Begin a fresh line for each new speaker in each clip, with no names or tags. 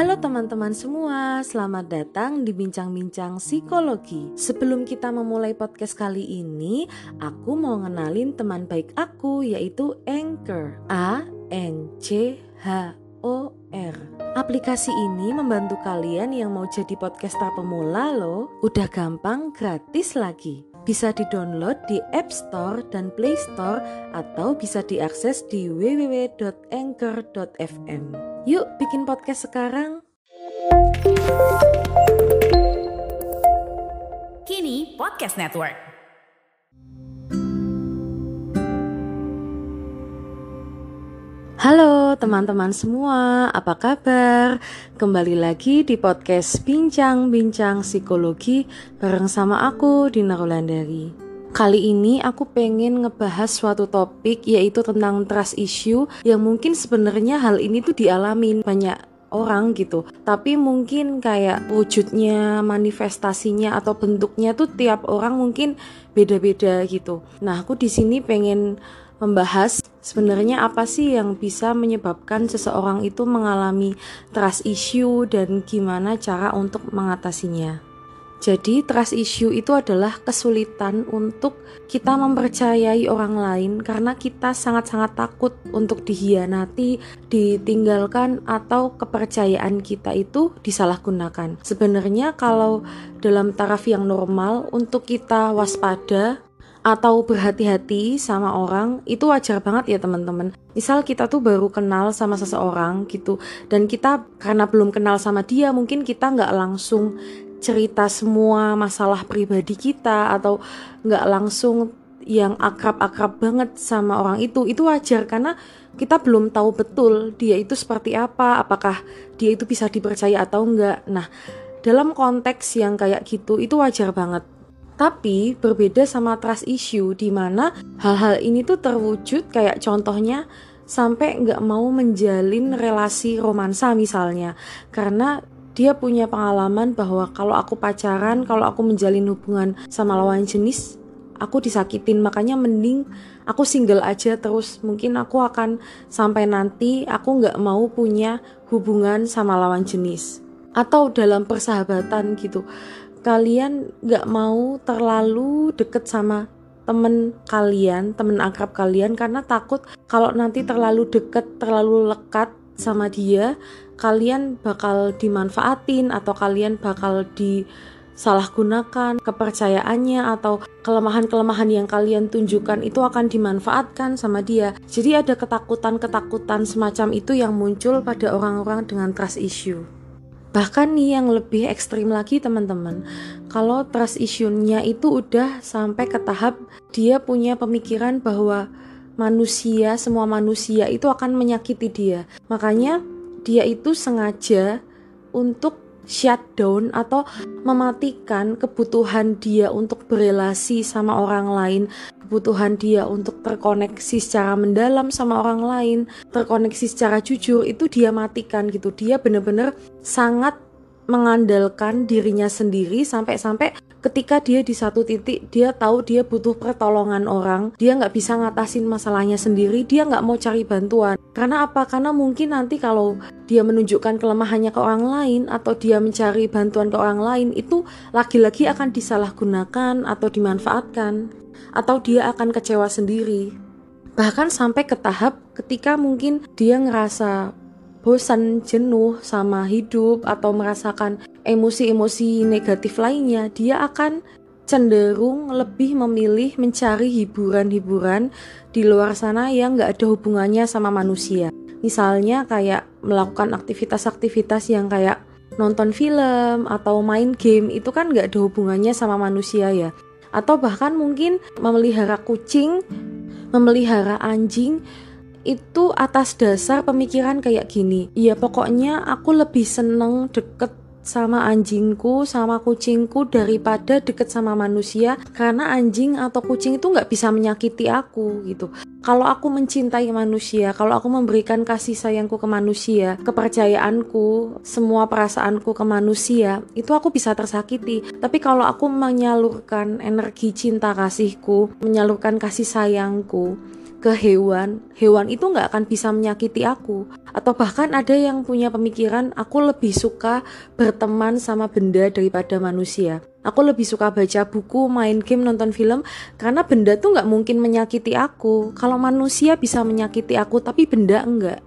Halo teman-teman semua, selamat datang di Bincang-Bincang Psikologi. Sebelum kita memulai podcast kali ini, aku mau ngenalin teman baik aku yaitu Anchor. A N C H O R. Aplikasi ini membantu kalian yang mau jadi podcaster pemula loh. Udah gampang, gratis lagi. Bisa di-download di App Store dan Play Store atau bisa diakses di www.anchor.fm. Yuk bikin podcast sekarang.
Kini Podcast Network.
Halo teman-teman semua, apa kabar? Kembali lagi di podcast Bincang-Bincang Psikologi bareng sama aku, Dina Rolandari. Kali ini aku pengen ngebahas suatu topik yaitu tentang trust issue yang mungkin sebenarnya hal ini tuh dialamin banyak orang gitu. Tapi mungkin kayak wujudnya, manifestasinya atau bentuknya tuh tiap orang mungkin beda-beda gitu. Nah, aku di sini pengen membahas sebenarnya apa sih yang bisa menyebabkan seseorang itu mengalami trust issue dan gimana cara untuk mengatasinya. Jadi, trust issue itu adalah kesulitan untuk kita mempercayai orang lain karena kita sangat-sangat takut untuk dihianati, ditinggalkan, atau kepercayaan kita itu disalahgunakan. Sebenarnya, kalau dalam taraf yang normal, untuk kita waspada atau berhati-hati sama orang itu wajar banget ya teman-teman. Misal kita tuh baru kenal sama seseorang gitu dan kita karena belum kenal sama dia mungkin kita nggak langsung cerita semua masalah pribadi kita atau nggak langsung yang akrab-akrab banget sama orang itu. Itu wajar karena kita belum tahu betul dia itu seperti apa apakah dia itu bisa dipercaya atau enggak nah dalam konteks yang kayak gitu itu wajar banget tapi berbeda sama trust issue di mana hal-hal ini tuh terwujud kayak contohnya sampai nggak mau menjalin relasi romansa misalnya. Karena dia punya pengalaman bahwa kalau aku pacaran, kalau aku menjalin hubungan sama lawan jenis, aku disakitin makanya mending aku single aja terus. Mungkin aku akan sampai nanti aku nggak mau punya hubungan sama lawan jenis. Atau dalam persahabatan gitu kalian gak mau terlalu deket sama temen kalian, temen akrab kalian karena takut kalau nanti terlalu deket, terlalu lekat sama dia, kalian bakal dimanfaatin atau kalian bakal disalahgunakan kepercayaannya atau kelemahan-kelemahan yang kalian tunjukkan itu akan dimanfaatkan sama dia. Jadi ada ketakutan-ketakutan semacam itu yang muncul pada orang-orang dengan trust issue. Bahkan nih yang lebih ekstrim lagi teman-teman, kalau trust issue-nya itu udah sampai ke tahap dia punya pemikiran bahwa manusia, semua manusia itu akan menyakiti dia. Makanya dia itu sengaja untuk shutdown atau mematikan kebutuhan dia untuk berelasi sama orang lain kebutuhan dia untuk terkoneksi secara mendalam sama orang lain, terkoneksi secara jujur itu dia matikan gitu. Dia bener-bener sangat mengandalkan dirinya sendiri sampai-sampai ketika dia di satu titik dia tahu dia butuh pertolongan orang dia nggak bisa ngatasin masalahnya sendiri dia nggak mau cari bantuan karena apa karena mungkin nanti kalau dia menunjukkan kelemahannya ke orang lain atau dia mencari bantuan ke orang lain itu lagi-lagi akan disalahgunakan atau dimanfaatkan atau dia akan kecewa sendiri. Bahkan sampai ke tahap ketika mungkin dia ngerasa bosan, jenuh sama hidup atau merasakan emosi-emosi negatif lainnya, dia akan cenderung lebih memilih mencari hiburan-hiburan di luar sana yang nggak ada hubungannya sama manusia. Misalnya kayak melakukan aktivitas-aktivitas yang kayak nonton film atau main game itu kan nggak ada hubungannya sama manusia ya atau bahkan mungkin memelihara kucing, memelihara anjing itu atas dasar pemikiran kayak gini. Ya pokoknya aku lebih seneng deket sama anjingku sama kucingku daripada deket sama manusia. Karena anjing atau kucing itu nggak bisa menyakiti aku gitu. Kalau aku mencintai manusia kalau aku memberikan kasih sayangku ke manusia kepercayaanku semua perasaanku ke manusia itu aku bisa tersakiti. Tapi kalau aku menyalurkan energi cinta kasihku menyalurkan kasih sayangku ke hewan, hewan itu nggak akan bisa menyakiti aku. Atau bahkan ada yang punya pemikiran, aku lebih suka berteman sama benda daripada manusia. Aku lebih suka baca buku, main game, nonton film, karena benda tuh nggak mungkin menyakiti aku. Kalau manusia bisa menyakiti aku, tapi benda enggak.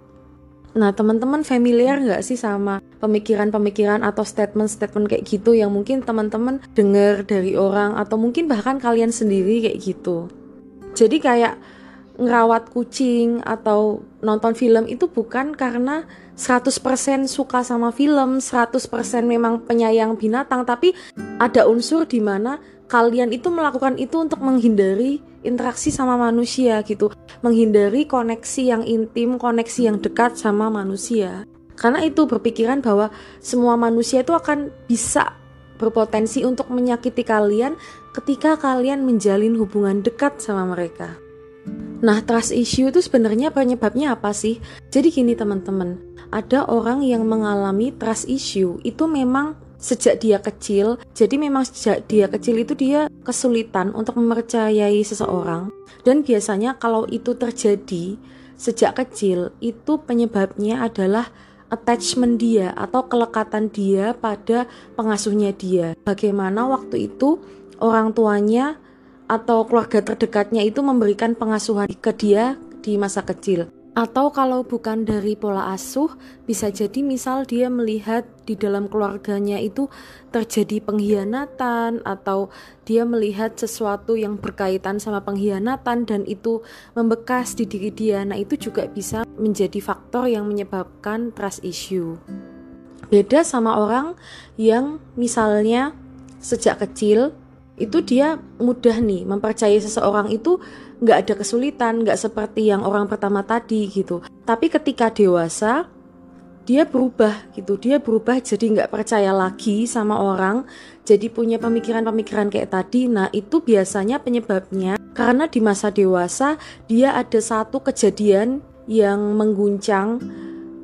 Nah, teman-teman familiar nggak sih sama pemikiran-pemikiran atau statement-statement kayak gitu yang mungkin teman-teman dengar dari orang atau mungkin bahkan kalian sendiri kayak gitu. Jadi kayak ngerawat kucing atau nonton film itu bukan karena 100% suka sama film, 100% memang penyayang binatang, tapi ada unsur di mana kalian itu melakukan itu untuk menghindari interaksi sama manusia gitu, menghindari koneksi yang intim, koneksi yang dekat sama manusia. Karena itu berpikiran bahwa semua manusia itu akan bisa berpotensi untuk menyakiti kalian ketika kalian menjalin hubungan dekat sama mereka. Nah, trust issue itu sebenarnya penyebabnya apa sih? Jadi gini teman-teman, ada orang yang mengalami trust issue itu memang sejak dia kecil. Jadi memang sejak dia kecil itu dia kesulitan untuk mempercayai seseorang. Dan biasanya kalau itu terjadi sejak kecil, itu penyebabnya adalah attachment dia atau kelekatan dia pada pengasuhnya dia. Bagaimana waktu itu orang tuanya atau keluarga terdekatnya itu memberikan pengasuhan ke dia di masa kecil. Atau kalau bukan dari pola asuh, bisa jadi misal dia melihat di dalam keluarganya itu terjadi pengkhianatan atau dia melihat sesuatu yang berkaitan sama pengkhianatan dan itu membekas di diri dia. Nah, itu juga bisa menjadi faktor yang menyebabkan trust issue. Beda sama orang yang misalnya sejak kecil itu dia mudah nih mempercayai seseorang itu nggak ada kesulitan, nggak seperti yang orang pertama tadi gitu. Tapi ketika dewasa, dia berubah gitu, dia berubah jadi nggak percaya lagi sama orang, jadi punya pemikiran-pemikiran kayak tadi. Nah itu biasanya penyebabnya karena di masa dewasa dia ada satu kejadian yang mengguncang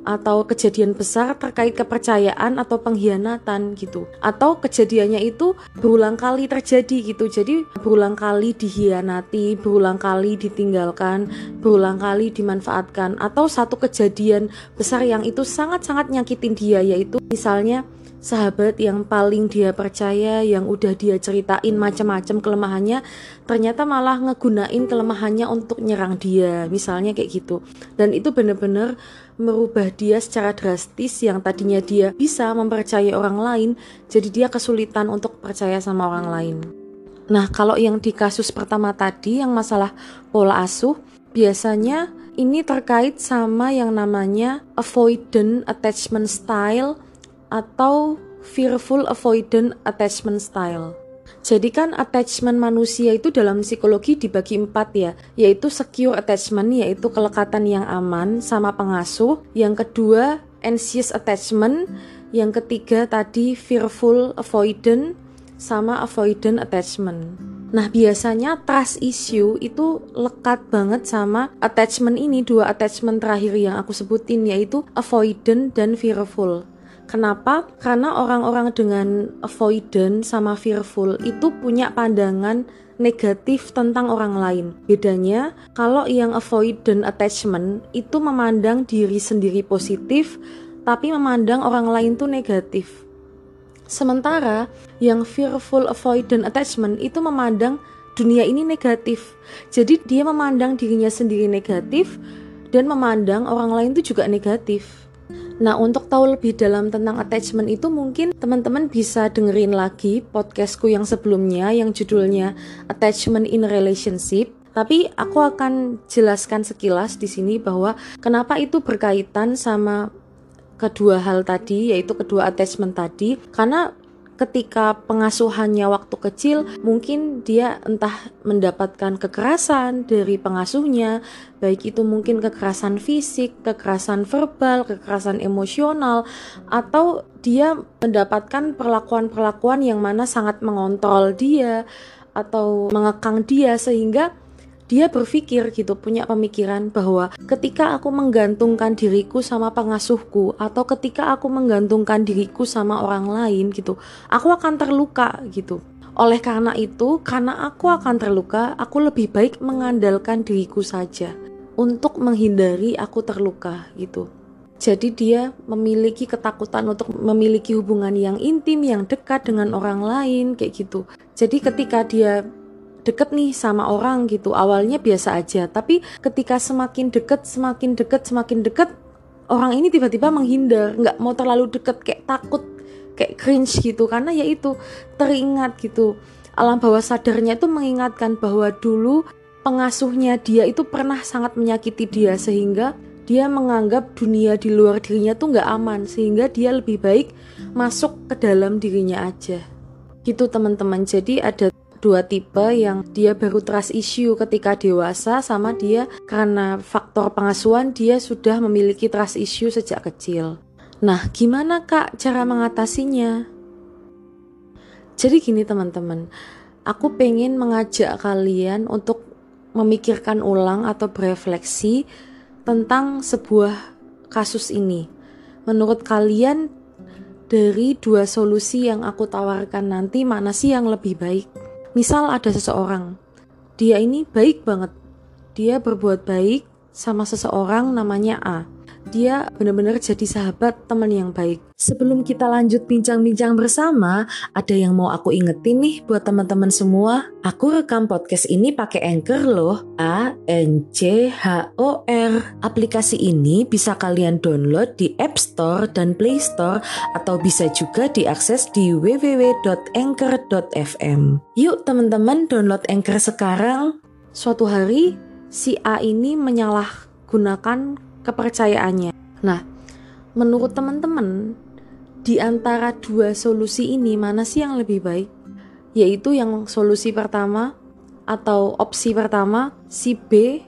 atau kejadian besar terkait kepercayaan atau pengkhianatan gitu. Atau kejadiannya itu berulang kali terjadi gitu. Jadi berulang kali dihianati berulang kali ditinggalkan berulang kali dimanfaatkan. Atau satu kejadian besar yang itu sangat-sangat nyakitin dia yaitu misalnya sahabat yang paling dia percaya yang udah dia ceritain macam-macam kelemahannya ternyata malah ngegunain kelemahannya untuk nyerang dia misalnya kayak gitu. Dan itu bener-bener merubah dia secara drastis yang tadinya dia bisa mempercayai orang lain jadi dia kesulitan untuk percaya sama orang lain. Nah kalau yang di kasus pertama tadi yang masalah pola asuh biasanya ini terkait sama yang namanya avoidant attachment style atau fearful avoidant attachment style. Jadi kan attachment manusia itu dalam psikologi dibagi empat ya, yaitu secure attachment, yaitu kelekatan yang aman sama pengasuh. Yang kedua anxious attachment, yang ketiga tadi fearful avoidant sama avoidant attachment. Nah, biasanya trust issue itu lekat banget sama attachment ini, dua attachment terakhir yang aku sebutin yaitu avoidant dan fearful. Kenapa? Karena orang-orang dengan avoidant sama fearful itu punya pandangan negatif tentang orang lain. Bedanya, kalau yang avoidant attachment itu memandang diri sendiri positif, tapi memandang orang lain tuh negatif. Sementara yang fearful avoidant attachment itu memandang dunia ini negatif. Jadi dia memandang dirinya sendiri negatif dan memandang orang lain itu juga negatif. Nah, untuk tahu lebih dalam tentang attachment itu mungkin teman-teman bisa dengerin lagi podcastku yang sebelumnya yang judulnya Attachment in Relationship. Tapi aku akan jelaskan sekilas di sini bahwa kenapa itu berkaitan sama kedua hal tadi yaitu kedua attachment tadi karena ketika pengasuhannya waktu kecil mungkin dia entah mendapatkan kekerasan dari pengasuhnya baik itu mungkin kekerasan fisik, kekerasan verbal, kekerasan emosional atau dia mendapatkan perlakuan-perlakuan yang mana sangat mengontrol dia atau mengekang dia sehingga dia berpikir gitu punya pemikiran bahwa ketika aku menggantungkan diriku sama pengasuhku atau ketika aku menggantungkan diriku sama orang lain gitu aku akan terluka gitu Oleh karena itu, karena aku akan terluka, aku lebih baik mengandalkan diriku saja untuk menghindari aku terluka gitu. Jadi dia memiliki ketakutan untuk memiliki hubungan yang intim, yang dekat dengan orang lain kayak gitu. Jadi ketika dia deket nih sama orang gitu, awalnya biasa aja, tapi ketika semakin deket, semakin deket, semakin deket, orang ini tiba-tiba menghindar, nggak mau terlalu deket, kayak takut, kayak cringe gitu, karena ya itu teringat gitu. Alam bawah sadarnya itu mengingatkan bahwa dulu pengasuhnya dia itu pernah sangat menyakiti dia sehingga dia menganggap dunia di luar dirinya tuh nggak aman sehingga dia lebih baik masuk ke dalam dirinya aja. Gitu teman-teman. Jadi ada dua tipe yang dia baru trust issue ketika dewasa sama dia karena faktor pengasuhan dia sudah memiliki trust issue sejak kecil nah gimana kak cara mengatasinya jadi gini teman-teman aku pengen mengajak kalian untuk memikirkan ulang atau berefleksi tentang sebuah kasus ini. Menurut kalian, dari dua solusi yang aku tawarkan nanti, mana sih yang lebih baik? Misal, ada seseorang, dia ini baik banget, dia berbuat baik sama seseorang namanya A dia benar-benar jadi sahabat teman yang baik. Sebelum kita lanjut bincang-bincang bersama, ada yang mau aku ingetin nih buat teman-teman semua. Aku rekam podcast ini pakai Anchor loh. A N C H O R. Aplikasi ini bisa kalian download di App Store dan Play Store atau bisa juga diakses di www.anchor.fm. Yuk teman-teman download Anchor sekarang. Suatu hari si A ini menyalahgunakan kepercayaannya. Nah, menurut teman-teman, di antara dua solusi ini mana sih yang lebih baik? Yaitu yang solusi pertama atau opsi pertama, si B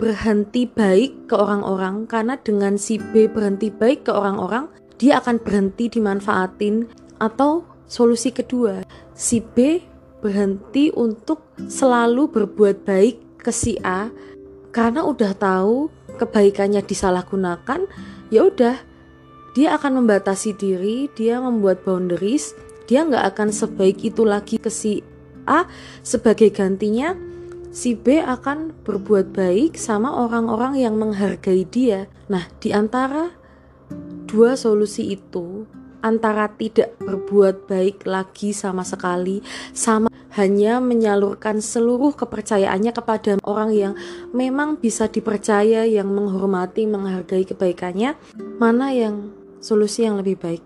berhenti baik ke orang-orang karena dengan si B berhenti baik ke orang-orang, dia akan berhenti dimanfaatin atau solusi kedua, si B berhenti untuk selalu berbuat baik ke si A karena udah tahu kebaikannya disalahgunakan, ya udah dia akan membatasi diri, dia membuat boundaries, dia nggak akan sebaik itu lagi ke si A sebagai gantinya si B akan berbuat baik sama orang-orang yang menghargai dia. Nah, di antara dua solusi itu, antara tidak berbuat baik lagi sama sekali, sama hanya menyalurkan seluruh kepercayaannya kepada orang yang memang bisa dipercaya, yang menghormati, menghargai kebaikannya, mana yang solusi yang lebih baik?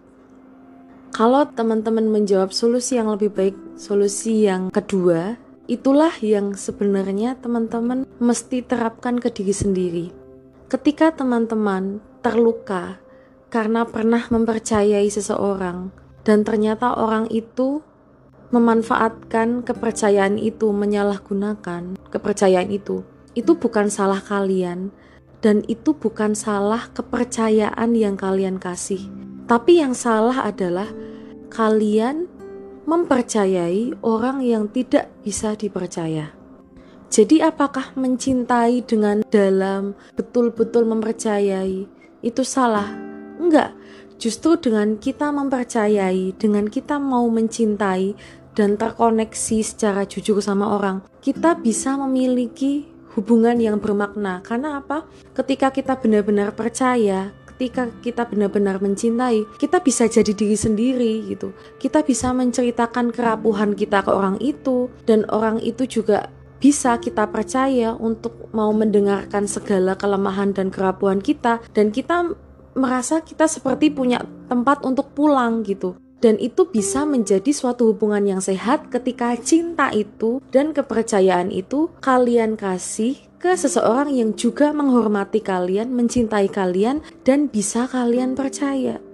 Kalau teman-teman menjawab solusi yang lebih baik, solusi yang kedua, itulah yang sebenarnya teman-teman mesti terapkan ke diri sendiri. Ketika teman-teman terluka karena pernah mempercayai seseorang, dan ternyata orang itu memanfaatkan kepercayaan itu, menyalahgunakan kepercayaan itu, itu bukan salah kalian, dan itu bukan salah kepercayaan yang kalian kasih. Tapi yang salah adalah kalian mempercayai orang yang tidak bisa dipercaya. Jadi, apakah mencintai dengan dalam betul-betul mempercayai itu salah? Enggak, justru dengan kita mempercayai, dengan kita mau mencintai, dan terkoneksi secara jujur sama orang, kita bisa memiliki hubungan yang bermakna. Karena apa? Ketika kita benar-benar percaya, ketika kita benar-benar mencintai, kita bisa jadi diri sendiri gitu. Kita bisa menceritakan kerapuhan kita ke orang itu dan orang itu juga bisa kita percaya untuk mau mendengarkan segala kelemahan dan kerapuhan kita dan kita merasa kita seperti punya tempat untuk pulang gitu dan itu bisa menjadi suatu hubungan yang sehat ketika cinta itu dan kepercayaan itu kalian kasih ke seseorang yang juga menghormati kalian, mencintai kalian, dan bisa kalian percaya.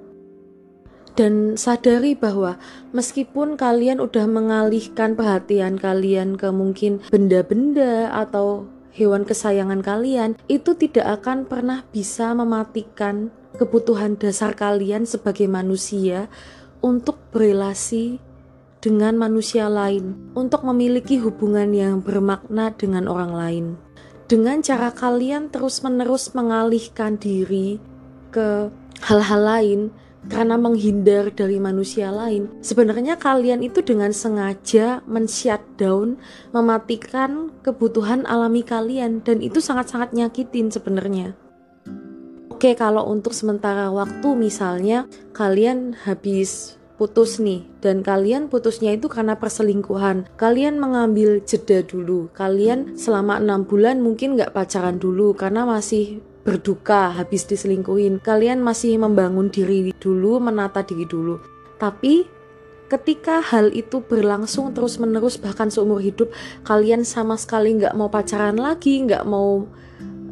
Dan sadari bahwa meskipun kalian udah mengalihkan perhatian kalian ke mungkin benda-benda atau hewan kesayangan kalian, itu tidak akan pernah bisa mematikan kebutuhan dasar kalian sebagai manusia untuk berelasi dengan manusia lain, untuk memiliki hubungan yang bermakna dengan orang lain. Dengan cara kalian terus-menerus mengalihkan diri ke hal-hal lain, karena menghindar dari manusia lain. Sebenarnya kalian itu dengan sengaja men-shutdown, mematikan kebutuhan alami kalian dan itu sangat-sangat nyakitin sebenarnya. Oke, kalau untuk sementara waktu misalnya kalian habis putus nih dan kalian putusnya itu karena perselingkuhan. Kalian mengambil jeda dulu. Kalian selama enam bulan mungkin nggak pacaran dulu karena masih berduka habis diselingkuhin. Kalian masih membangun diri dulu menata diri dulu. Tapi ketika hal itu berlangsung terus menerus bahkan seumur hidup kalian sama sekali nggak mau pacaran lagi nggak mau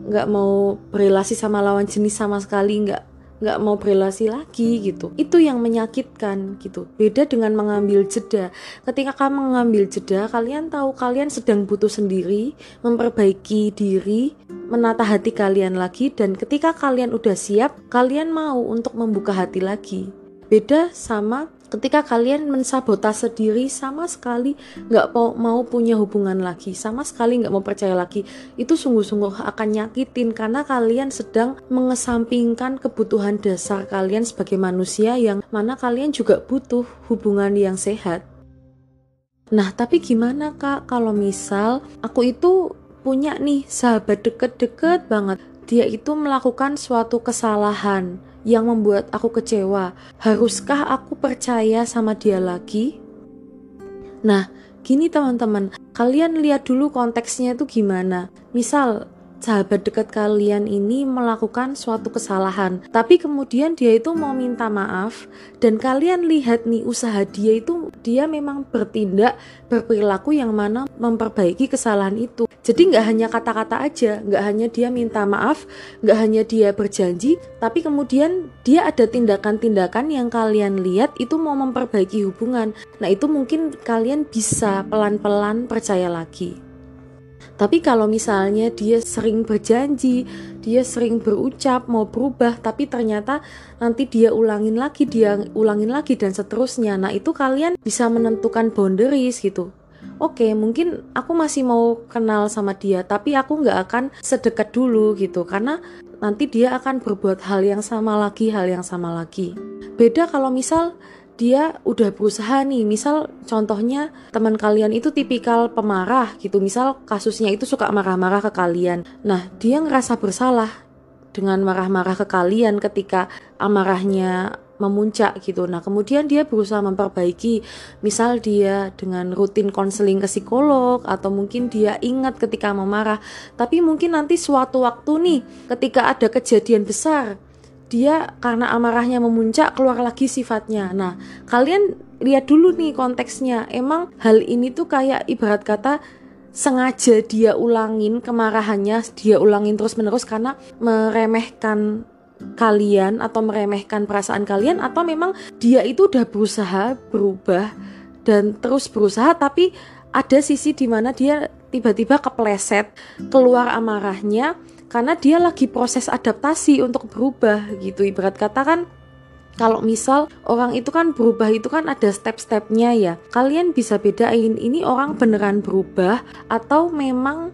nggak mau berrelasi sama lawan jenis sama sekali nggak nggak mau berrelasi lagi gitu. Itu yang menyakitkan gitu. Beda dengan mengambil jeda. Ketika kamu mengambil jeda kalian tahu kalian sedang butuh sendiri memperbaiki diri menata hati kalian lagi dan ketika kalian udah siap kalian mau untuk membuka hati lagi beda sama ketika kalian mensabotase diri sama sekali nggak mau, punya hubungan lagi sama sekali nggak mau percaya lagi. Itu sungguh-sungguh akan nyakitin karena kalian sedang mengesampingkan kebutuhan dasar kalian sebagai manusia yang mana kalian juga butuh hubungan yang sehat. Nah tapi gimana kak? Kalau misal aku itu punya nih sahabat deket-deket banget dia itu melakukan suatu kesalahan yang membuat aku kecewa. Haruskah aku percaya sama dia lagi? Nah, gini teman-teman, kalian lihat dulu konteksnya itu gimana. Misal, sahabat dekat kalian ini melakukan suatu kesalahan, tapi kemudian dia itu mau minta maaf, dan kalian lihat nih usaha dia itu dia memang bertindak berperilaku yang mana memperbaiki kesalahan itu. Jadi nggak hanya kata-kata aja, nggak hanya dia minta maaf, nggak hanya dia berjanji, tapi kemudian dia ada tindakan-tindakan yang kalian lihat itu mau memperbaiki hubungan. Nah itu mungkin kalian bisa pelan-pelan percaya lagi. Tapi kalau misalnya dia sering berjanji, dia sering berucap mau berubah, tapi ternyata nanti dia ulangin lagi, dia ulangin lagi dan seterusnya. Nah, itu kalian bisa menentukan boundaries gitu. Oke, mungkin aku masih mau kenal sama dia, tapi aku nggak akan sedekat dulu gitu, karena nanti dia akan berbuat hal yang sama lagi, hal yang sama lagi. Beda kalau misal dia udah berusaha nih misal contohnya teman kalian itu tipikal pemarah gitu misal kasusnya itu suka marah-marah ke kalian nah dia ngerasa bersalah dengan marah-marah ke kalian ketika amarahnya memuncak gitu. Nah, kemudian dia berusaha memperbaiki, misal dia dengan rutin konseling ke psikolog atau mungkin dia ingat ketika memarah. Tapi mungkin nanti suatu waktu nih ketika ada kejadian besar dia karena amarahnya memuncak keluar lagi sifatnya. Nah, kalian lihat dulu nih konteksnya. Emang hal ini tuh kayak ibarat kata sengaja dia ulangin kemarahannya, dia ulangin terus-menerus karena meremehkan kalian atau meremehkan perasaan kalian atau memang dia itu udah berusaha berubah dan terus berusaha tapi ada sisi di mana dia tiba-tiba kepleset keluar amarahnya karena dia lagi proses adaptasi untuk berubah gitu. Ibarat kata kan kalau misal orang itu kan berubah itu kan ada step-stepnya ya. Kalian bisa bedain ini orang beneran berubah atau memang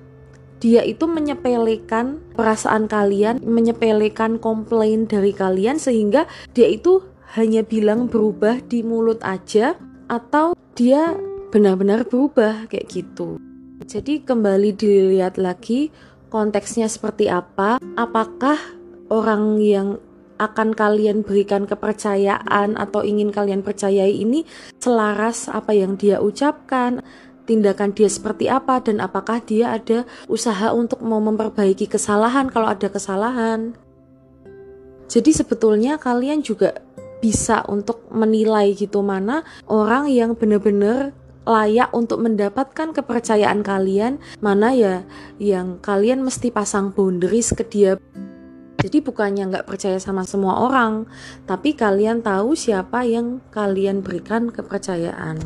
dia itu menyepelekan perasaan kalian menyepelekan komplain dari kalian sehingga dia itu hanya bilang berubah di mulut aja atau dia benar-benar berubah kayak gitu. Jadi kembali dilihat lagi konteksnya seperti apa, apakah orang yang akan kalian berikan kepercayaan atau ingin kalian percayai ini selaras apa yang dia ucapkan, tindakan dia seperti apa? Dan apakah dia ada usaha untuk mau memperbaiki kesalahan kalau ada kesalahan. Jadi sebetulnya kalian juga bisa untuk menilai gitu mana orang yang benar-benar layak untuk mendapatkan kepercayaan kalian, mana ya yang kalian mesti pasang boundaries ke dia. Jadi bukannya nggak percaya sama semua orang, tapi kalian tahu siapa yang kalian berikan kepercayaan.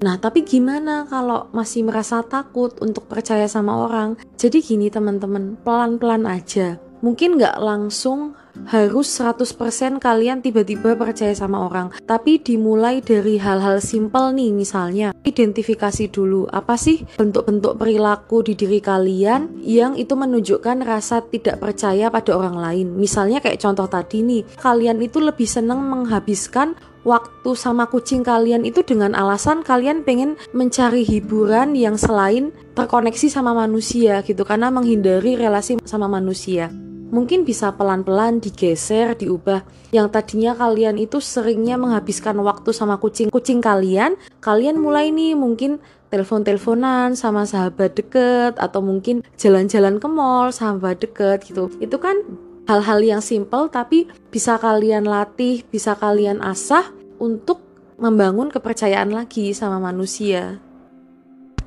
Nah, tapi gimana kalau masih merasa takut untuk percaya sama orang? Jadi gini teman-teman, pelan-pelan aja. Mungkin nggak langsung harus 100% kalian tiba-tiba percaya sama orang. Tapi dimulai dari hal-hal simpel nih misalnya. Identifikasi dulu apa sih bentuk-bentuk perilaku di diri kalian yang itu menunjukkan rasa tidak percaya pada orang lain. Misalnya kayak contoh tadi nih, kalian itu lebih senang menghabiskan waktu sama kucing kalian itu dengan alasan kalian pengen mencari hiburan yang selain terkoneksi sama manusia gitu karena menghindari relasi sama manusia mungkin bisa pelan-pelan digeser, diubah. Yang tadinya kalian itu seringnya menghabiskan waktu sama kucing-kucing kalian, kalian mulai nih mungkin telepon-teleponan sama sahabat deket atau mungkin jalan-jalan ke mall sahabat deket gitu. Itu kan hal-hal yang simple tapi bisa kalian latih, bisa kalian asah untuk membangun kepercayaan lagi sama manusia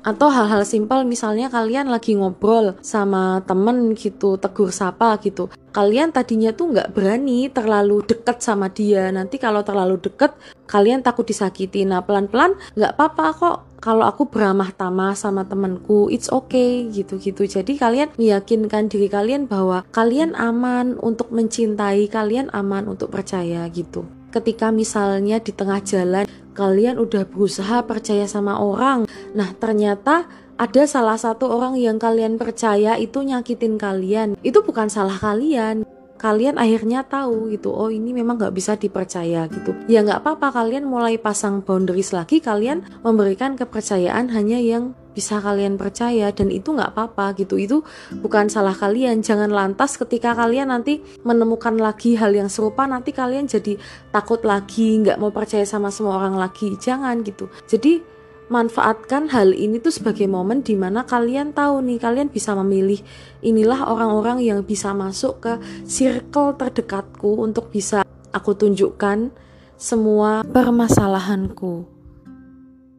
atau hal-hal simpel misalnya kalian lagi ngobrol sama temen gitu tegur sapa gitu. Kalian tadinya tuh nggak berani terlalu deket sama dia. Nanti kalau terlalu deket kalian takut disakiti. Nah pelan-pelan nggak apa-apa kok kalau aku beramah tamah sama temenku. It's okay gitu-gitu. Jadi kalian meyakinkan diri kalian bahwa kalian aman untuk mencintai kalian aman untuk percaya gitu ketika misalnya di tengah jalan kalian udah berusaha percaya sama orang. Nah, ternyata ada salah satu orang yang kalian percaya itu nyakitin kalian. Itu bukan salah kalian. Kalian akhirnya tahu gitu, oh ini memang gak bisa dipercaya gitu. Ya nggak apa-apa, kalian mulai pasang boundaries lagi, kalian memberikan kepercayaan hanya yang bisa kalian percaya dan itu nggak apa-apa gitu. Itu bukan salah kalian. Jangan lantas ketika kalian nanti menemukan lagi hal yang serupa nanti kalian jadi takut lagi nggak mau percaya sama semua orang lagi. Jangan gitu. Jadi manfaatkan hal ini tuh sebagai momen di mana kalian tahu nih kalian bisa memilih inilah orang-orang yang bisa masuk ke circle terdekatku untuk bisa aku tunjukkan semua permasalahanku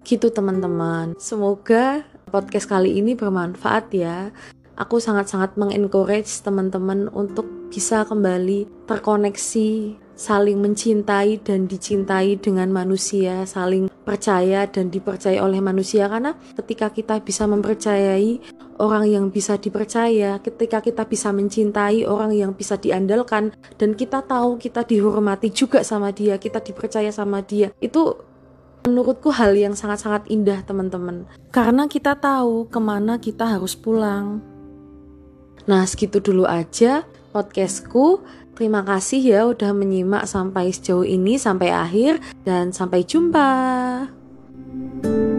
Gitu teman-teman. Semoga podcast kali ini bermanfaat ya. Aku sangat-sangat mengencourage teman-teman untuk bisa kembali terkoneksi, saling mencintai dan dicintai dengan manusia, saling percaya dan dipercaya oleh manusia. Karena ketika kita bisa mempercayai orang yang bisa dipercaya, ketika kita bisa mencintai orang yang bisa diandalkan dan kita tahu kita dihormati juga sama dia, kita dipercaya sama dia. Itu menurutku hal yang sangat-sangat indah teman-teman. Karena kita tahu ke mana kita harus pulang. Nah segitu dulu aja podcastku Terima kasih ya udah menyimak sampai sejauh ini, sampai akhir, dan sampai jumpa. thank you